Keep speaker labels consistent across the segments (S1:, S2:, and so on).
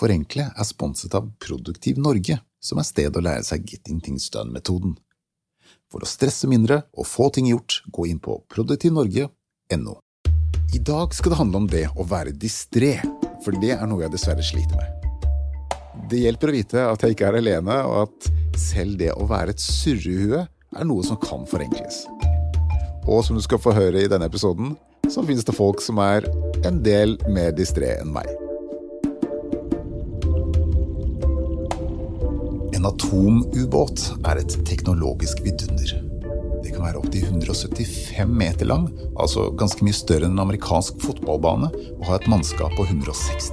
S1: Forenkle er sponset av Produktiv Norge, som er stedet å lære seg Getting Things Done-metoden. For å stresse mindre og få ting gjort, gå inn på produktivnorge.no. I dag skal det handle om det å være distré, for det er noe jeg dessverre sliter med. Det hjelper å vite at jeg ikke er alene, og at selv det å være et surrehue er noe som kan forenkles. Og som du skal få høre i denne episoden, så finnes det folk som er en del mer distré enn meg. En atomubåt er et teknologisk vidunder. Det kan være opptil 175 meter lang, altså ganske mye større enn en amerikansk fotballbane, og ha et mannskap på 160.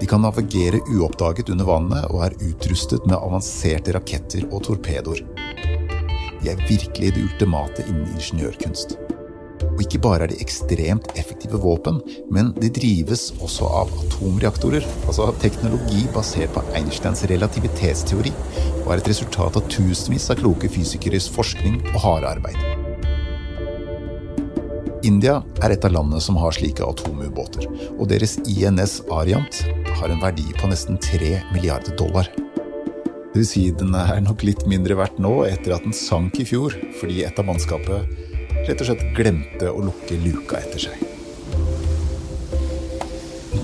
S1: De kan navigere uoppdaget under vannet og er utrustet med avanserte raketter og torpedoer. De er virkelig det ultimate innen ingeniørkunst. Og ikke bare er de ekstremt effektive våpen, men de drives også av atomreaktorer, altså teknologi basert på Einsteins relativitetsteori, og er et resultat av tusenvis av kloke fysikeres forskning og harde arbeid. India er et av landene som har slike atomubåter, og deres INS Ariant har en verdi på nesten 3 milliarder dollar. Det vil si den er nok litt mindre verdt nå etter at den sank i fjor, fordi et av mannskapet rett og slett glemte å lukke luka etter seg.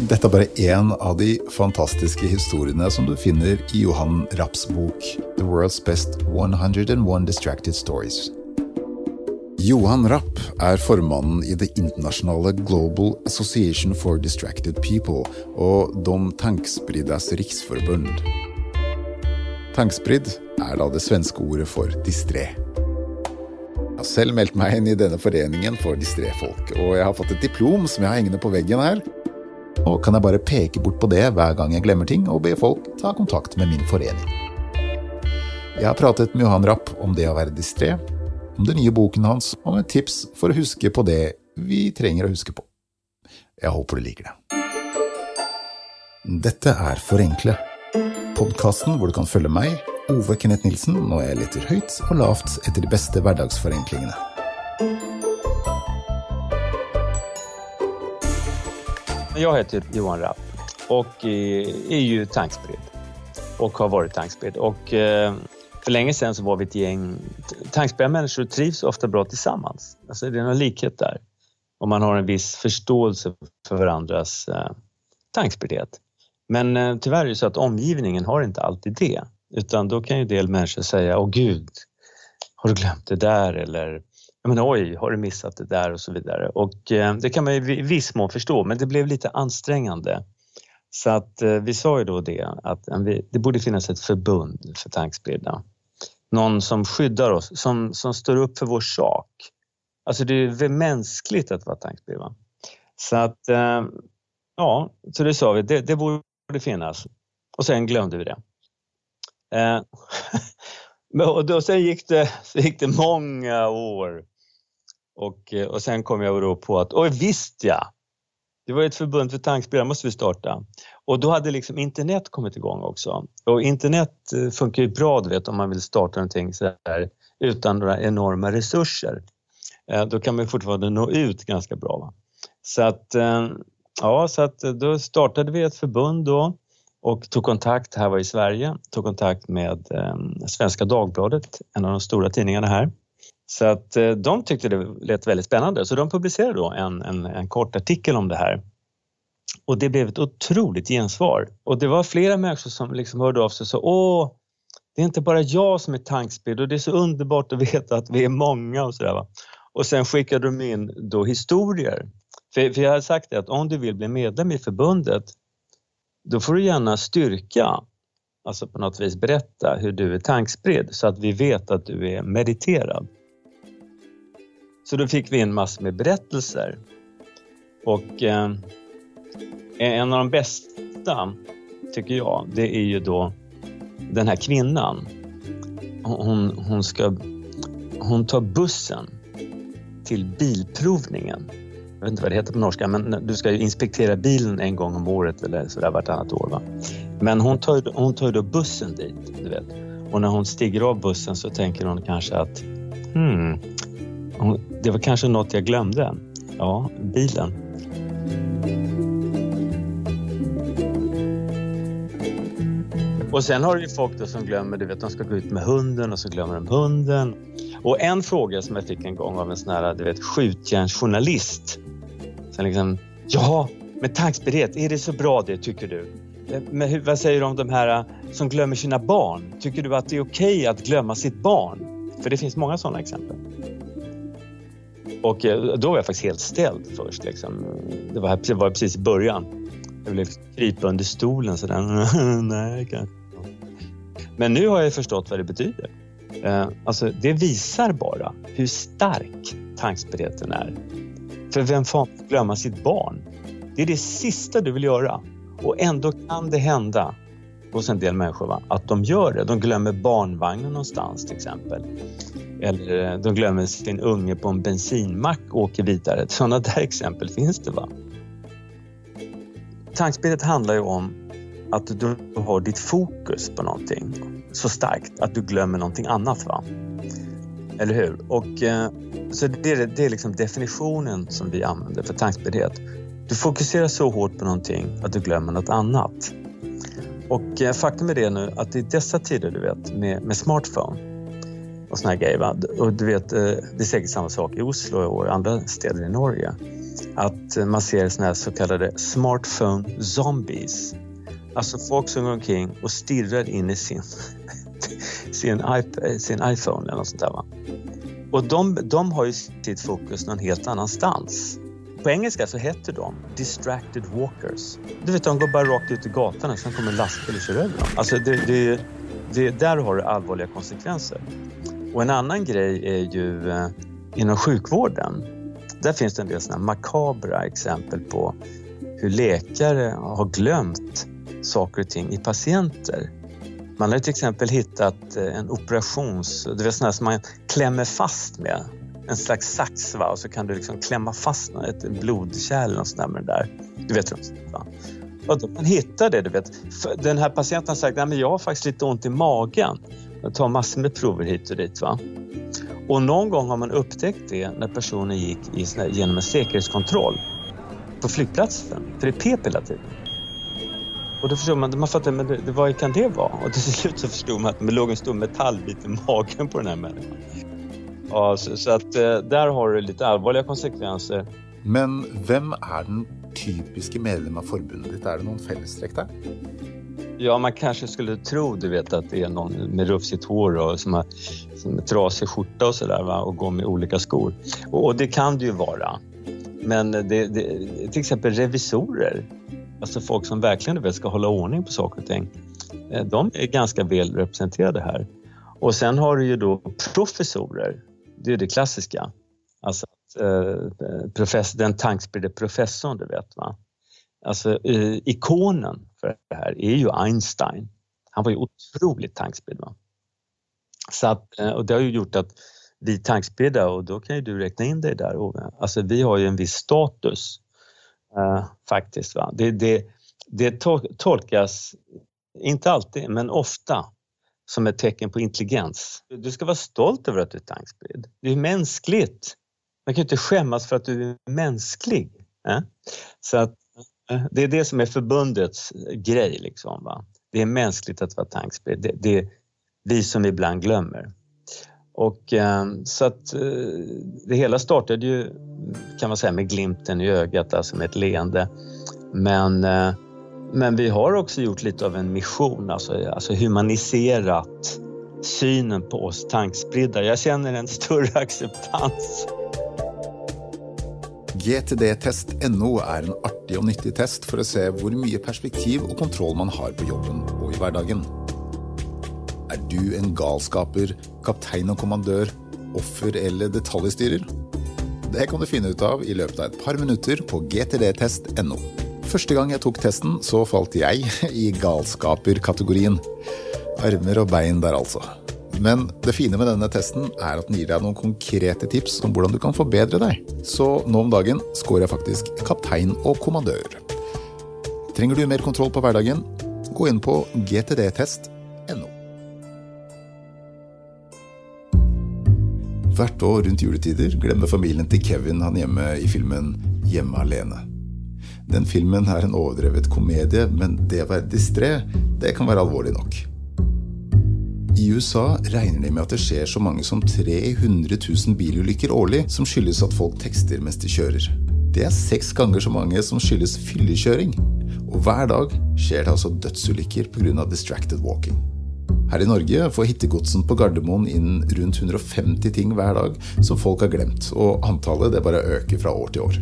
S1: Dette er bare én av de fantastiske historiene som du finner i Johan Rapps bok The World's Best 101 Distracted Stories. Johan Rapp er formannen i det internasjonale Global Association for Distracted People og Dom tankspriddas riksforbund. Tankspridd er da det svenske ordet for distré. Har selv meldt meg inn i denne foreningen for distré-folk, og jeg har fått et diplom som jeg har hengende på veggen her. Og kan jeg bare peke bort på det hver gang jeg glemmer ting, og be folk ta kontakt med min forening. Jeg har pratet med Johan Rapp om det å være distré, om den nye boken hans, og med tips for å huske på det vi trenger å huske på. Jeg håper du liker det. Dette er Forenkle podkasten hvor du kan følge meg, Ove Kenneth Nilsen, når jeg leter høyt og lavt etter de beste hverdagsforenklingene.
S2: Jag heter Johan Rapp och eh, är ju tankspridd och har varit tankspridd. Och eh, för länge sedan så var vi ett gäng tankspridda människor trivs ofta bra tillsammans. Alltså det är någon likhet där. Om man har en viss förståelse för varandras eh, tankspriddhet. Men tyvärr är det så att omgivningen har inte alltid det. Utan då kan ju en del människor säga, åh gud, har du glömt det där? Eller, men oj, har du missat det där? Och så vidare. Och eh, det kan man ju i viss mån förstå, men det blev lite ansträngande. Så att eh, vi sa ju då det, att det borde finnas ett förbund för tankspridda. Någon som skyddar oss, som, som står upp för vår sak. Alltså det är väl mänskligt att vara tankspridd. Så att, eh, ja, så det sa vi, det, det borde finnas. Och sen glömde vi det. Eh, och då, sen gick det, så gick det många år. Och, eh, och sen kom jag då på att, oj visst ja! Det var ett förbund för tankspelare, måste vi starta. Och då hade liksom internet kommit igång också. Och internet eh, funkar ju bra du vet om man vill starta någonting så här, utan några enorma resurser. Eh, då kan man fortfarande nå ut ganska bra. Va? Så att eh, Ja, så att eh, då startade vi ett förbund då och tog kontakt, här var i Sverige, tog kontakt med eh, Svenska Dagbladet, en av de stora tidningarna här. Så att eh, de tyckte det lät väldigt spännande så de publicerade då en, en, en kort artikel om det här. Och det blev ett otroligt gensvar. Och det var flera människor som liksom hörde av sig och sa åh, det är inte bara jag som är tankspridd och det är så underbart att veta att vi är många och sådär. Och sen skickade de in då historier för, för jag har sagt det att om du vill bli medlem i förbundet då får du gärna styrka, alltså på något vis berätta hur du är tankspridd så att vi vet att du är mediterad. Så då fick vi in massor med berättelser. Och eh, en av de bästa, tycker jag, det är ju då den här kvinnan. Hon, hon, ska, hon tar bussen till bilprovningen jag vet inte vad det heter på norska, men du ska ju inspektera bilen en gång om året eller sådär vartannat år. Va? Men hon tar, hon tar då bussen dit, du vet. Och när hon stiger av bussen så tänker hon kanske att hmm, det var kanske något jag glömde. Ja, bilen. Och sen har du ju folk då som glömmer, du vet de ska gå ut med hunden och så glömmer de hunden. Och en fråga som jag fick en gång av en sån här, du vet, skjutjärnsjournalist. Sen liksom, ja, men tankspirret, är det så bra det tycker du? Eh, men hur, vad säger du om de här eh, som glömmer sina barn? Tycker du att det är okej okay att glömma sitt barn? För det finns många sådana exempel. Och eh, då var jag faktiskt helt ställd först. Liksom. Det, var, det var precis i början. Jag ville krypa under stolen sådär. Nej, kanske. Men nu har jag förstått vad det betyder. Alltså, det visar bara hur stark tanksprigheten är. För vem fan glömma sitt barn? Det är det sista du vill göra. Och ändå kan det hända hos en del människor va? att de gör det. De glömmer barnvagnen någonstans till exempel. Eller eh, de glömmer sin unge på en bensinmack och åker vidare. Sådana där exempel finns det. va. Tankspelet handlar ju om att du har ditt fokus på någonting så starkt att du glömmer någonting annat. va? Mm. Eller hur? Och, eh, så det är, det är liksom definitionen som vi använder för tankspriddhet. Du fokuserar så hårt på någonting att du glömmer något annat. Och eh, faktum är det nu att i dessa tider, du vet, med, med smartphone och såna här grejer. Va? Och du vet, eh, det är säkert samma sak i Oslo och andra städer i Norge. Att eh, man ser såna här så kallade smartphone zombies. Alltså folk som går omkring och stirrar in i sin, sin, iP eh, sin iPhone eller något sånt där. Va? Och de, de har ju sitt fokus någon helt annanstans. På engelska så heter de distracted walkers. Du vet, de går bara rakt ut i gatan och sen kommer en lastbil och kör över dem. Alltså det, det, det, där har det allvarliga konsekvenser. Och en annan grej är ju eh, inom sjukvården. Där finns det en del såna makabra exempel på hur läkare har glömt saker och ting i patienter. Man har till exempel hittat eh, en operations... Du vet sådana som man klämmer fast med en slags sax va? och så kan du liksom klämma fast ett blodkärl eller sånt där med det där. Du vet hur de va? Och då man hittar det, du vet. Den här patienten har sagt att jag har faktiskt lite ont i magen. Jag tar massor med prover hit och dit. Va? Och någon gång har man upptäckt det när personen gick i, genom en säkerhetskontroll på flygplatsen. För det pep hela tiden. Och då förstod man, man fattade, men det, vad kan det vara? Och till slut så förstod man att det låg en stor metallbit i magen på den här människan. Ja, så, så att eh, där har det lite allvarliga konsekvenser.
S1: Men vem är den typiska medlemmen av förbundet? Är det någon fällesträck där?
S2: Ja, man kanske skulle tro du vet, att det är någon med rufsigt hår och som har som trasig skjorta och sådär och går med olika skor. Och, och, det kan det ju vara. Men det, det, till exempel revisorer, alltså folk som verkligen vet, ska hålla ordning på saker och ting, eh, de är ganska väl representerade här. Och sen har du ju då professorer det är det klassiska. Alltså eh, den tankspridde professorn, du vet. Va? Alltså eh, ikonen för det här är ju Einstein. Han var ju otroligt tankspridd. Va? Så att, eh, och det har ju gjort att vi tankspridda, och då kan ju du räkna in dig där Ove, alltså vi har ju en viss status eh, faktiskt. Va? Det, det, det tolkas, inte alltid, men ofta som ett tecken på intelligens. Du ska vara stolt över att du är tankspridd. Det är mänskligt. Man kan inte skämmas för att du är mänsklig. Eh? Så att, eh, det är det som är förbundets grej. Liksom, va? Det är mänskligt att vara tankspridd. Det, det är vi som ibland glömmer. Och eh, så att eh, det hela startade ju kan man säga med glimten i ögat, alltså med ett leende. Men eh, men vi har också gjort lite av en mission, alltså, alltså humaniserat synen på oss tankspridda. Jag känner en större acceptans.
S1: GTD-test.no är en artig och nyttig test för att se hur mycket perspektiv och kontroll man har på jobben och i vardagen. Du en galskaper, kapten och kommandør, offer eller detaljstyrer? Det kan du finne ut av i løpet av ett par minuter på gtdtest.no. Første gang jeg tok testen, så falt jeg i galskaper-kategorien. Armer og bein der, altså. Men det fine med denne testen er at den gir deg noen konkrete tips om hvordan du kan forbedre deg. Så nå om dagen scorer jeg faktisk kaptein og kommandør. Trenger du mer kontroll på hverdagen? Gå inn på gtdtest.no. Hvert år rundt juletider glemmer familien til Kevin han hjemme i filmen Hjemme alene. Den filmen er en overdrevet komedie, men det å være distré, det kan være alvorlig nok. I USA regner de med at det skjer så mange som 300 000 bilulykker årlig som skyldes at folk tekster mens de kjører. Det er seks ganger så mange som skyldes fyllekjøring. Og hver dag skjer det altså dødsulykker pga. distracted walking. Her i Norge får hittegodsen på Gardermoen inn rundt 150 ting hver dag som folk har glemt, og antallet det bare øker fra år til år.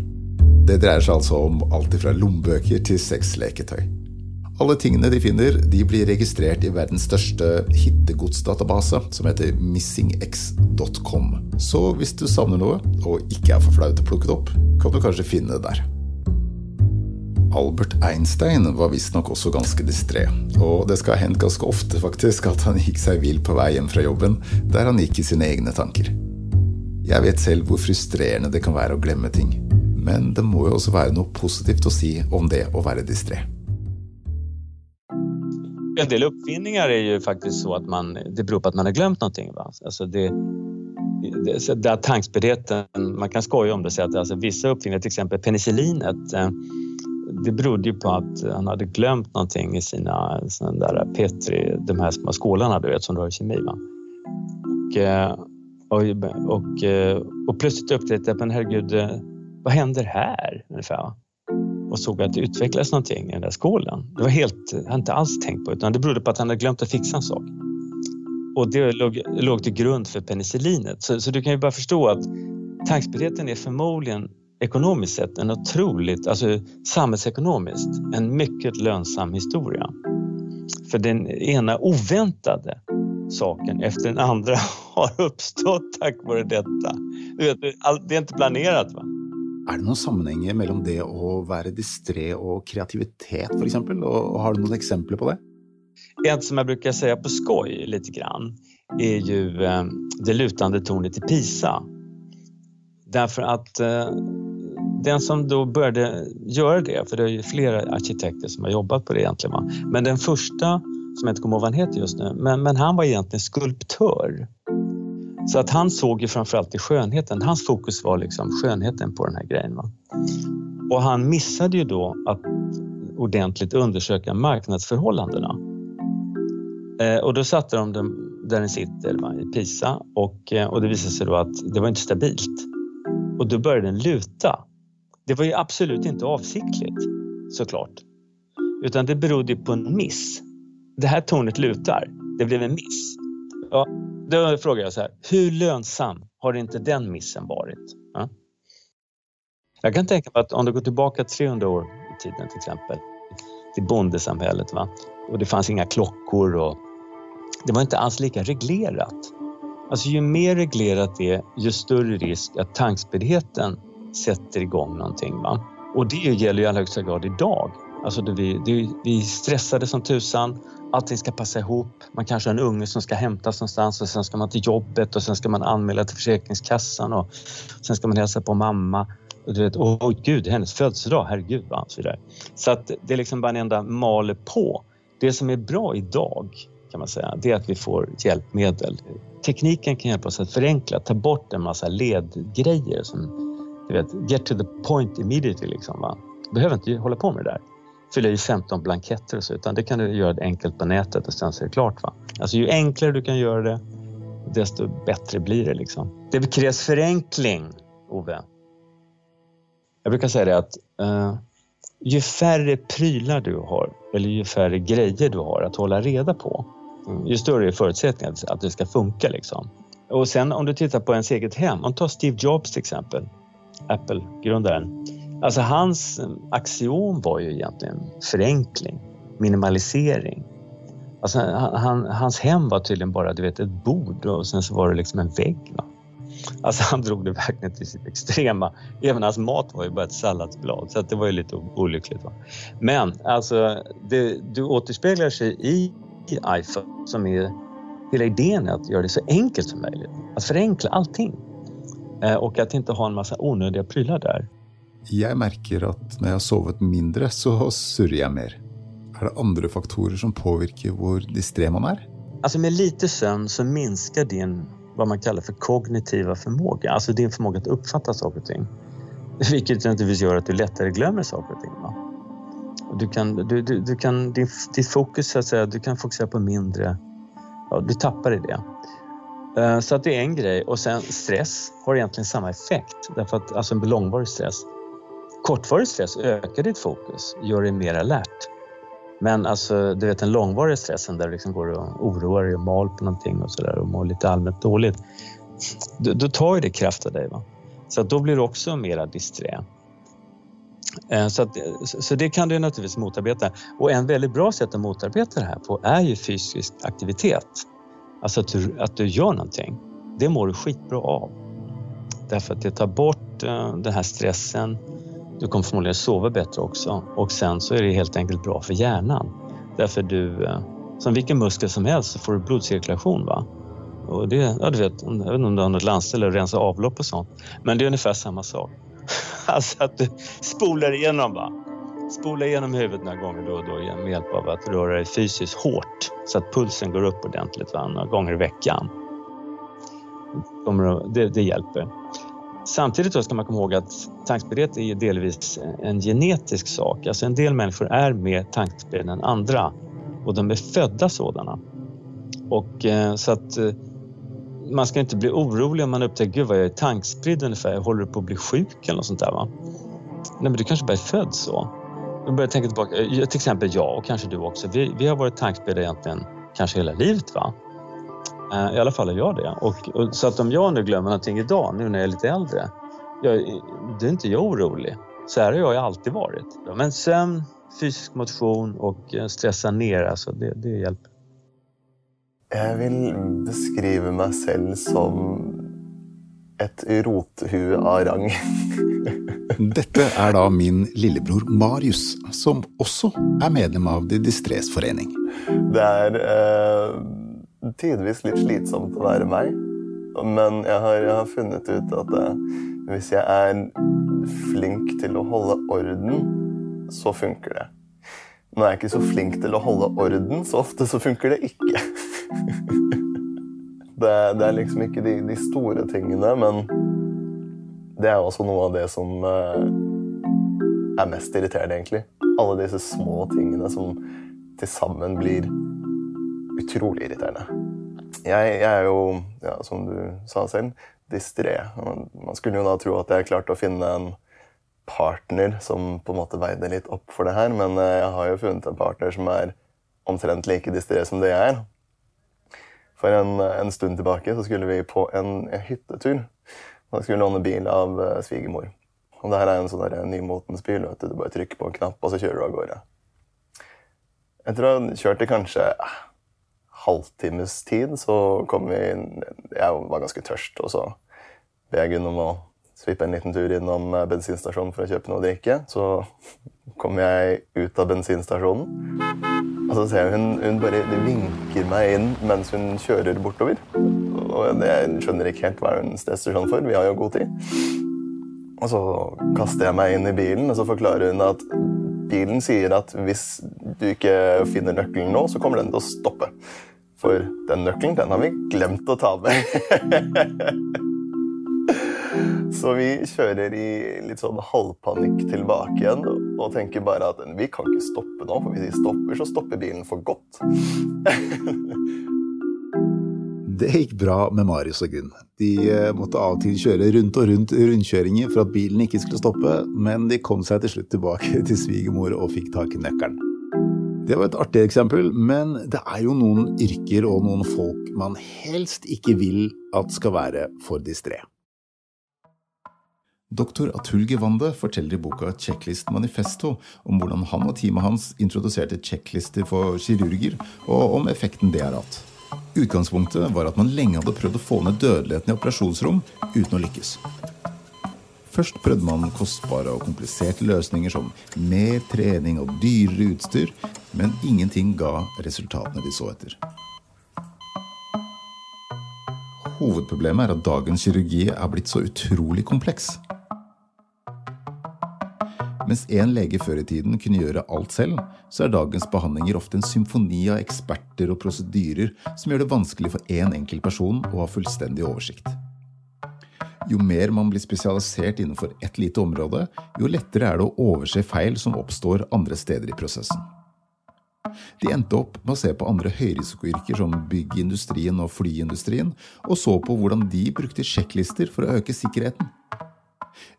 S1: Det dreier seg altså om alt fra lommebøker til sexleketøy. Alle tingene de finner, de blir registrert i verdens største hittegodsdatabase, som heter missingx.com. Så hvis du savner noe, og ikke er for flau til å plukke det opp, kan du kanskje finne det der. Albert Einstein var visstnok også ganske distré, og det skal ha hendt ganske ofte faktisk at han gikk seg vill på vei hjem fra jobben, der han gikk i sine egne tanker. Jeg vet selv hvor frustrerende det kan være å glemme ting, men det må jo også være noe positivt å si om det å være distré.
S2: En del uppfinningar är ju faktiskt så att man, det beror på att man har glömt någonting. Va? Alltså det, det, där tankspeedheten, man kan skoja om det och säga att alltså vissa uppfinningar, till exempel penicillinet, eh, det berodde ju på att han hade glömt någonting i sina, sina där Petri, de här små skålarna du vet som rör kemi. Va? Och, eh, och, och, eh, och plötsligt upptäckte jag, men herregud, eh, vad händer här? Ungefär och såg att det utvecklades någonting i den där skålen. Det var helt, jag hade inte alls tänkt på utan det berodde på att han hade glömt att fixa en sak. Och det låg, låg till grund för penicillinet. Så, så, du kan ju bara förstå att tankspeedheten är förmodligen ekonomiskt sett en otroligt, alltså samhällsekonomiskt, en mycket lönsam historia. För den ena oväntade saken efter den andra har uppstått tack vare detta. Du vet, det är inte planerat. Va?
S1: Er det noen sammenhenger mellom det å være distré og kreativitet, f.eks.? Og har du noen eksempler på det?
S2: En som jag brukar säga på skoj lite grann är ju eh, det lutande tornet i Pisa. Därför att eh, den som då började göra det, för det är ju flera arkitekter som har jobbat på det egentligen, va? men den första, som jag inte kommer ihåg vad han heter just nu, men, men han var egentligen skulptör. Så att han såg ju framförallt till skönheten. Hans fokus var liksom skönheten på den här grejen. Va? Och han missade ju då att ordentligt undersöka marknadsförhållandena. Eh, och då satte de den där den sitter va, i Pisa och, eh, och det visade sig då att det var inte stabilt. Och då började den luta. Det var ju absolut inte avsiktligt såklart. Utan det berodde på en miss. Det här tornet lutar. Det blev en miss. Ja, då frågar jag så här, hur lönsam har inte den missen varit? Ja? Jag kan tänka mig att om du går tillbaka 300 år i tiden till exempel, till bondesamhället va? och det fanns inga klockor och det var inte alls lika reglerat. Alltså ju mer reglerat det är, ju större risk att tankspeedheten sätter igång någonting. Va? Och det gäller ju i allra högsta grad idag. Alltså det vi, det, vi är stressade som tusan allting ska passa ihop. Man kanske har en unge som ska hämtas någonstans och sen ska man till jobbet och sen ska man anmäla till Försäkringskassan och sen ska man hälsa på mamma. Och du vet, åh oh, gud, hennes födelsedag, herregud va? Så, vidare. så att det är liksom bara en enda maler på. Det som är bra idag kan man säga, det är att vi får hjälpmedel. Tekniken kan hjälpa oss att förenkla, ta bort en massa ledgrejer som du vet, get to the point immediately liksom. Va? behöver inte hålla på med det där fylla i 15 blanketter och så, utan det kan du göra enkelt på nätet och sen så är det klart. Va? Alltså ju enklare du kan göra det, desto bättre blir det. Liksom. Det krävs förenkling, Ove. Jag brukar säga det att uh, ju färre prylar du har eller ju färre grejer du har att hålla reda på, mm, ju större är förutsättningarna att det ska funka. Liksom. Och sen om du tittar på ens eget hem, om tar Steve Jobs till exempel, Apple-grundaren. Alltså hans axiom var ju egentligen förenkling, minimalisering. Alltså han, hans hem var tydligen bara du vet, ett bord och sen så var det liksom en vägg. Va? Alltså han drog det verkligen till sitt extrema. Även hans mat var ju bara ett salladsblad så att det var ju lite olyckligt. Va? Men alltså, det, du återspeglar sig i, i iPhone som är hela idén är att göra det så enkelt som möjligt. Att förenkla allting. Eh, och att inte ha en massa onödiga prylar där.
S1: Jeg merker at når jeg har sovet mindre, så surrer jeg mer. Er det andre faktorer som påvirker hvor distré man är?
S2: Alltså med lite sömn så minskar din, vad man kallar för kognitiva förmåga, alltså din förmåga att uppfatta saker och ting. Vilket naturligtvis gör att du lättare glömmer saker och ting. Va? Du kan, du, du, du kan, din, ditt fokus, så att säga, du kan fokusera på mindre ja, du tappar i det. Eh, så att det är en grej och sen stress har egentligen samma effekt därför att alltså en långvarig stress Kortvarig stress ökar ditt fokus, gör dig mer alert. Men alltså, du vet den långvariga stressen där du liksom går och oroar dig och mal på någonting och sådär och mår lite allmänt dåligt. Då, då tar ju det kraft av dig. Va? Så att då blir du också mera disträ. Eh, så, att, så det kan du naturligtvis motarbeta. Och en väldigt bra sätt att motarbeta det här på är ju fysisk aktivitet. Alltså att du, att du gör någonting. Det mår du skitbra av. Därför att det tar bort eh, den här stressen. Du kommer förmodligen sova bättre också och sen så är det helt enkelt bra för hjärnan. Därför du, eh, som vilken muskel som helst så får du blodcirkulation. Va? Och det, ja, du vet, jag vet inte om du har något landställe och rensa avlopp och sånt. Men det är ungefär samma sak. Alltså att du spolar igenom va. Spola igenom huvudet några gånger då och då med hjälp av att röra dig fysiskt hårt så att pulsen går upp ordentligt va? några gånger i veckan. Det, det hjälper. Samtidigt då ska man komma ihåg att tankspriddhet är delvis en genetisk sak. Alltså en del människor är mer tankspridda än andra och de är födda sådana. Och eh, så att eh, man ska inte bli orolig om man upptäcker gud vad jag är tankspridd ungefär, jag håller på att bli sjuk eller något sånt där va. Nej men du kanske bara är född så. Jag börjar tänka tillbaka, eh, till exempel jag och kanske du också, vi, vi har varit tankspridda egentligen kanske hela livet va. Eh, I alla fall är jag det. Och, och, så att om jag nu glömmer någonting idag, nu när jag är lite äldre, jag, då är inte jag orolig. Så här har jag alltid varit. Men sömn, fysisk motion och eh, stressa ner, alltså det, det hjälper.
S3: Jag vill beskriva mig själv som ett rothue av rang.
S1: Dette er da min lillebror Marius, som också är medlem av De Distrés förening.
S3: Det är eh, tidvis lite slitsamt att vara mig, men jag har, jag har funnit ut att eh, om jag är flink till att hålla orden, så funkar det. Nå er jeg ikke så flink til å holde orden, så ofte så funker det ikke. det, det, er liksom ikke de, de, store tingene, men det er også noe av det som uh, er mest irriterende, egentlig. Alle disse små tingene som til sammen blir utrolig irriterende. Jeg, jeg er jo, ja, som du sa selv, distré. Man skulle jo da tro at jeg klarte å finne en partner som på en måte veide litt opp for det her, men eh, jeg har jo funnet en partner som er omtrent like distré som det jeg er. För en, en, stund tillbaka så skulle vi på en, en hyttetur. Da skulle låna bil av uh, svigermor. Och det här är en sån där eh, nymotens bil. vet Du Du bara trycker på en knapp, och så kör du av gårde. Jag tror ha körde i kanskje eh, tid, så kom vi Jag var ganska törst och så ber Gunn om att svippa en liten tur innom eh, bensinstationen bensinstasjonen for å kjøpe noe å drikke. Så kommer jeg ut av bensinstasjonen, og så ser jeg hun, hun bare vinker meg inn mens hun kjører bortover. Og jeg skjønner ikke helt hva hun stresser sånn for. Vi har jo god tid. Og så kaster jeg meg inn i bilen, og så forklarer hun at bilen sier at hvis du ikke finner nøkkelen nå, så kommer den til å stoppe. For den nøkkelen den har vi glemt å ta med. Så vi kjører i litt sånn halvpanikk tilbake igjen og tenker bare at vi kan ikke stoppe nå, for hvis vi stopper, så stopper bilen for godt.
S1: Det gikk bra med Marius og Gunn. De eh, måtte av og til kjøre rundt og rundt rundkjøringer for at bilen ikke skulle stoppe, men de kom seg til slutt tilbake til svigermor og fikk tak i nøkkelen. Det var et artig eksempel, men det er jo noen yrker og noen folk man helst ikke vil at skal være for distré. Doktor Atul Givande forteller i boka Checklist Manifesto om hvordan han og teamet hans introduserte checklister for kirurger, og om effekten det har hatt. Utgangspunktet var at man lenge hadde prøvd å få ned dødeligheten i operasjonsrom uten å lykkes. Først prøvde man kostbare og kompliserte løsninger som mer trening og dyrere utstyr, men ingenting ga resultatene de så etter. Hovedproblemet er at dagens kirurgi er blitt så utrolig kompleks. Mens én lege før i tiden kunne gjøre alt selv, så er dagens behandlinger ofte en symfoni av eksperter og prosedyrer som gjør det vanskelig for én en enkelt person å ha fullstendig oversikt. Jo mer man blir spesialisert innenfor ett lite område, jo lettere er det å overse feil som oppstår andre steder i prosessen. De endte opp med å se på andre høyrisikoyrker som byggindustrien og flyindustrien, og så på hvordan de brukte sjekklister for å øke sikkerheten.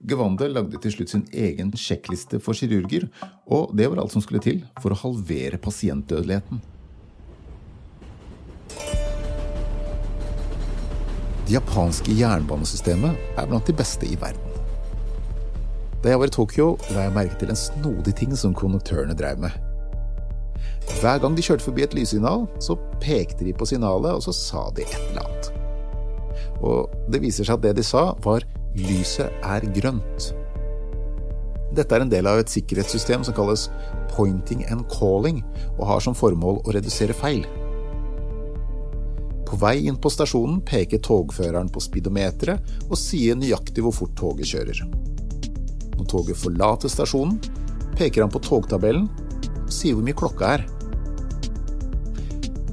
S1: Gwander lagde til slutt sin egen sjekkliste for kirurger, og det var alt som skulle til for å halvere pasientdødeligheten. Det japanske jernbanesystemet er blant de beste i verden. Da jeg var i Tokyo, la jeg merke til en snodig ting som konduktørene drev med. Hver gang de kjørte forbi et lyssignal, så pekte de på signalet, og så sa de et eller annet. Og det viser seg at det de sa, var 'lyset er grønt'. Dette er en del av et sikkerhetssystem som kalles 'pointing and calling', og har som formål å redusere feil. På vei inn på stasjonen peker togføreren på speedometeret og sier nøyaktig hvor fort toget kjører. Når toget forlater stasjonen, peker han på togtabellen og sier hvor mye klokka er.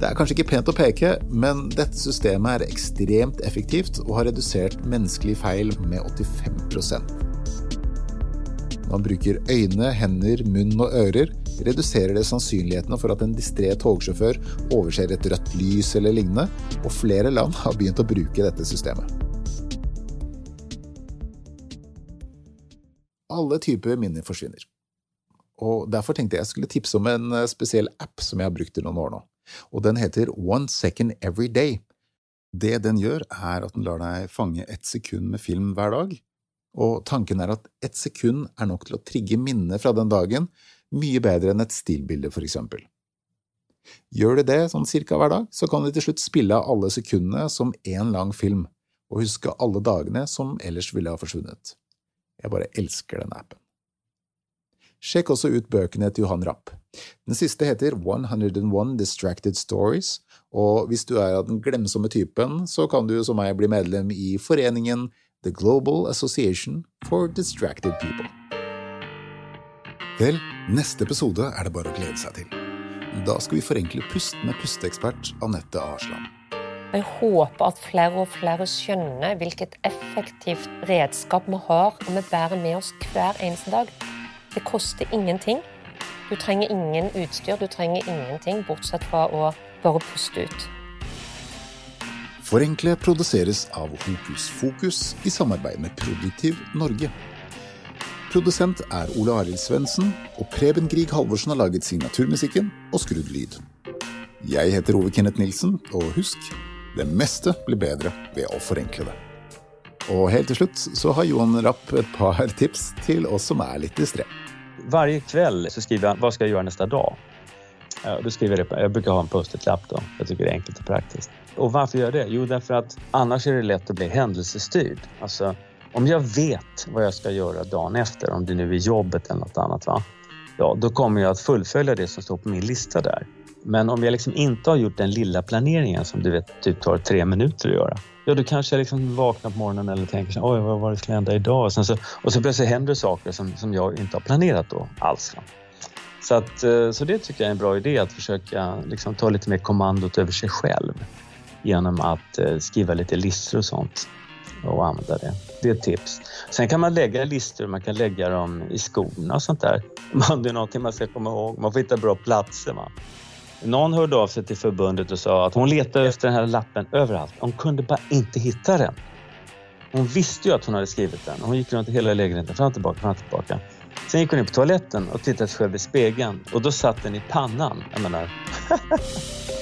S1: Det er kanskje ikke pent å peke, men dette systemet er ekstremt effektivt og har redusert menneskelige feil med 85 man bruker øyne, hender, munn og ører, reduserer det sannsynlighetene for at en distré togsjåfør overser et rødt lys eller lignende, og flere land har begynt å bruke dette systemet. Alle typer minner forsvinner. Og Derfor tenkte jeg skulle tipse om en eh, spesiell app som jeg har brukt i noen år nå. Og Den heter One Second Every Day. Det den gjør, er at den lar deg fange ett sekund med film hver dag. Og tanken er at ett sekund er nok til å trigge minnet fra den dagen mye bedre enn et stillbilde, for eksempel. Gjør du det sånn cirka hver dag, så kan du til slutt spille av alle sekundene som én lang film, og huske alle dagene som ellers ville ha forsvunnet. Jeg bare elsker den appen. Sjekk også ut bøkene til Johan Rapp. Den siste heter 101 Distracted Stories, og hvis du er av den glemsomme typen, så kan du som meg bli medlem i foreningen The Global Association for Distracted People. Vel, neste episode er det bare å glede seg til. Da skal vi forenkle pust med pusteekspert Anette Arsland.
S4: Jeg håper at flere og flere skjønner hvilket effektivt redskap vi har og vi bærer med oss hver eneste dag. Det koster ingenting. Du trenger ingen utstyr, du trenger ingenting bortsett fra å bare puste ut.
S1: Forenkle produseres av Hokus Fokus i samarbeid med Produktiv Norge. Produsent er Ole Arild Svendsen, og Preben Grieg Halvorsen har laget signaturmusikken og skrudd lyd. Jeg heter Ove Kenneth Nilsen, og husk, det meste blir bedre ved å forenkle det. Og helt til slutt så har Johan Rapp et par tips til oss som er litt distré.
S2: Varje kväll så skriver jag vad ska jag göra nästa dag. Eh, då skriver jag, det, jag brukar ha en post-it-lapp då. Jag tycker det är enkelt och praktiskt. Och varför gör jag det? Jo, därför att annars är det lätt att bli händelsestyrd. Alltså, om jag vet vad jag ska göra dagen efter, om det nu är jobbet eller något annat, va? Ja, då kommer jag att fullfölja det som står på min lista där. Men om jag liksom inte har gjort den lilla planeringen som du vet typ tar tre minuter att göra. Ja, då kanske jag liksom vaknar på morgonen eller tänker så, oj, vad var det som skulle hända idag? Och, sen så, och så plötsligt händer saker som, som jag inte har planerat då alls. Så, att, eh, så det tycker jag är en bra idé att försöka liksom, ta lite mer kommandot över sig själv genom att eh, skriva lite listor och sånt och använda det. Det är ett tips. Sen kan man lägga listor, man kan lägga dem i skorna och sånt där. Om det är någonting man ska komma ihåg. Man får hitta bra platser. Man. Någon hörde av sig till förbundet och sa att hon letade efter den här lappen överallt. Hon kunde bara inte hitta den. Hon visste ju att hon hade skrivit den. Hon gick runt i hela lägenheten, fram och tillbaka, fram och tillbaka. Sen gick hon in på toaletten och tittade sig själv i spegeln och då satt den i pannan. Jag menar...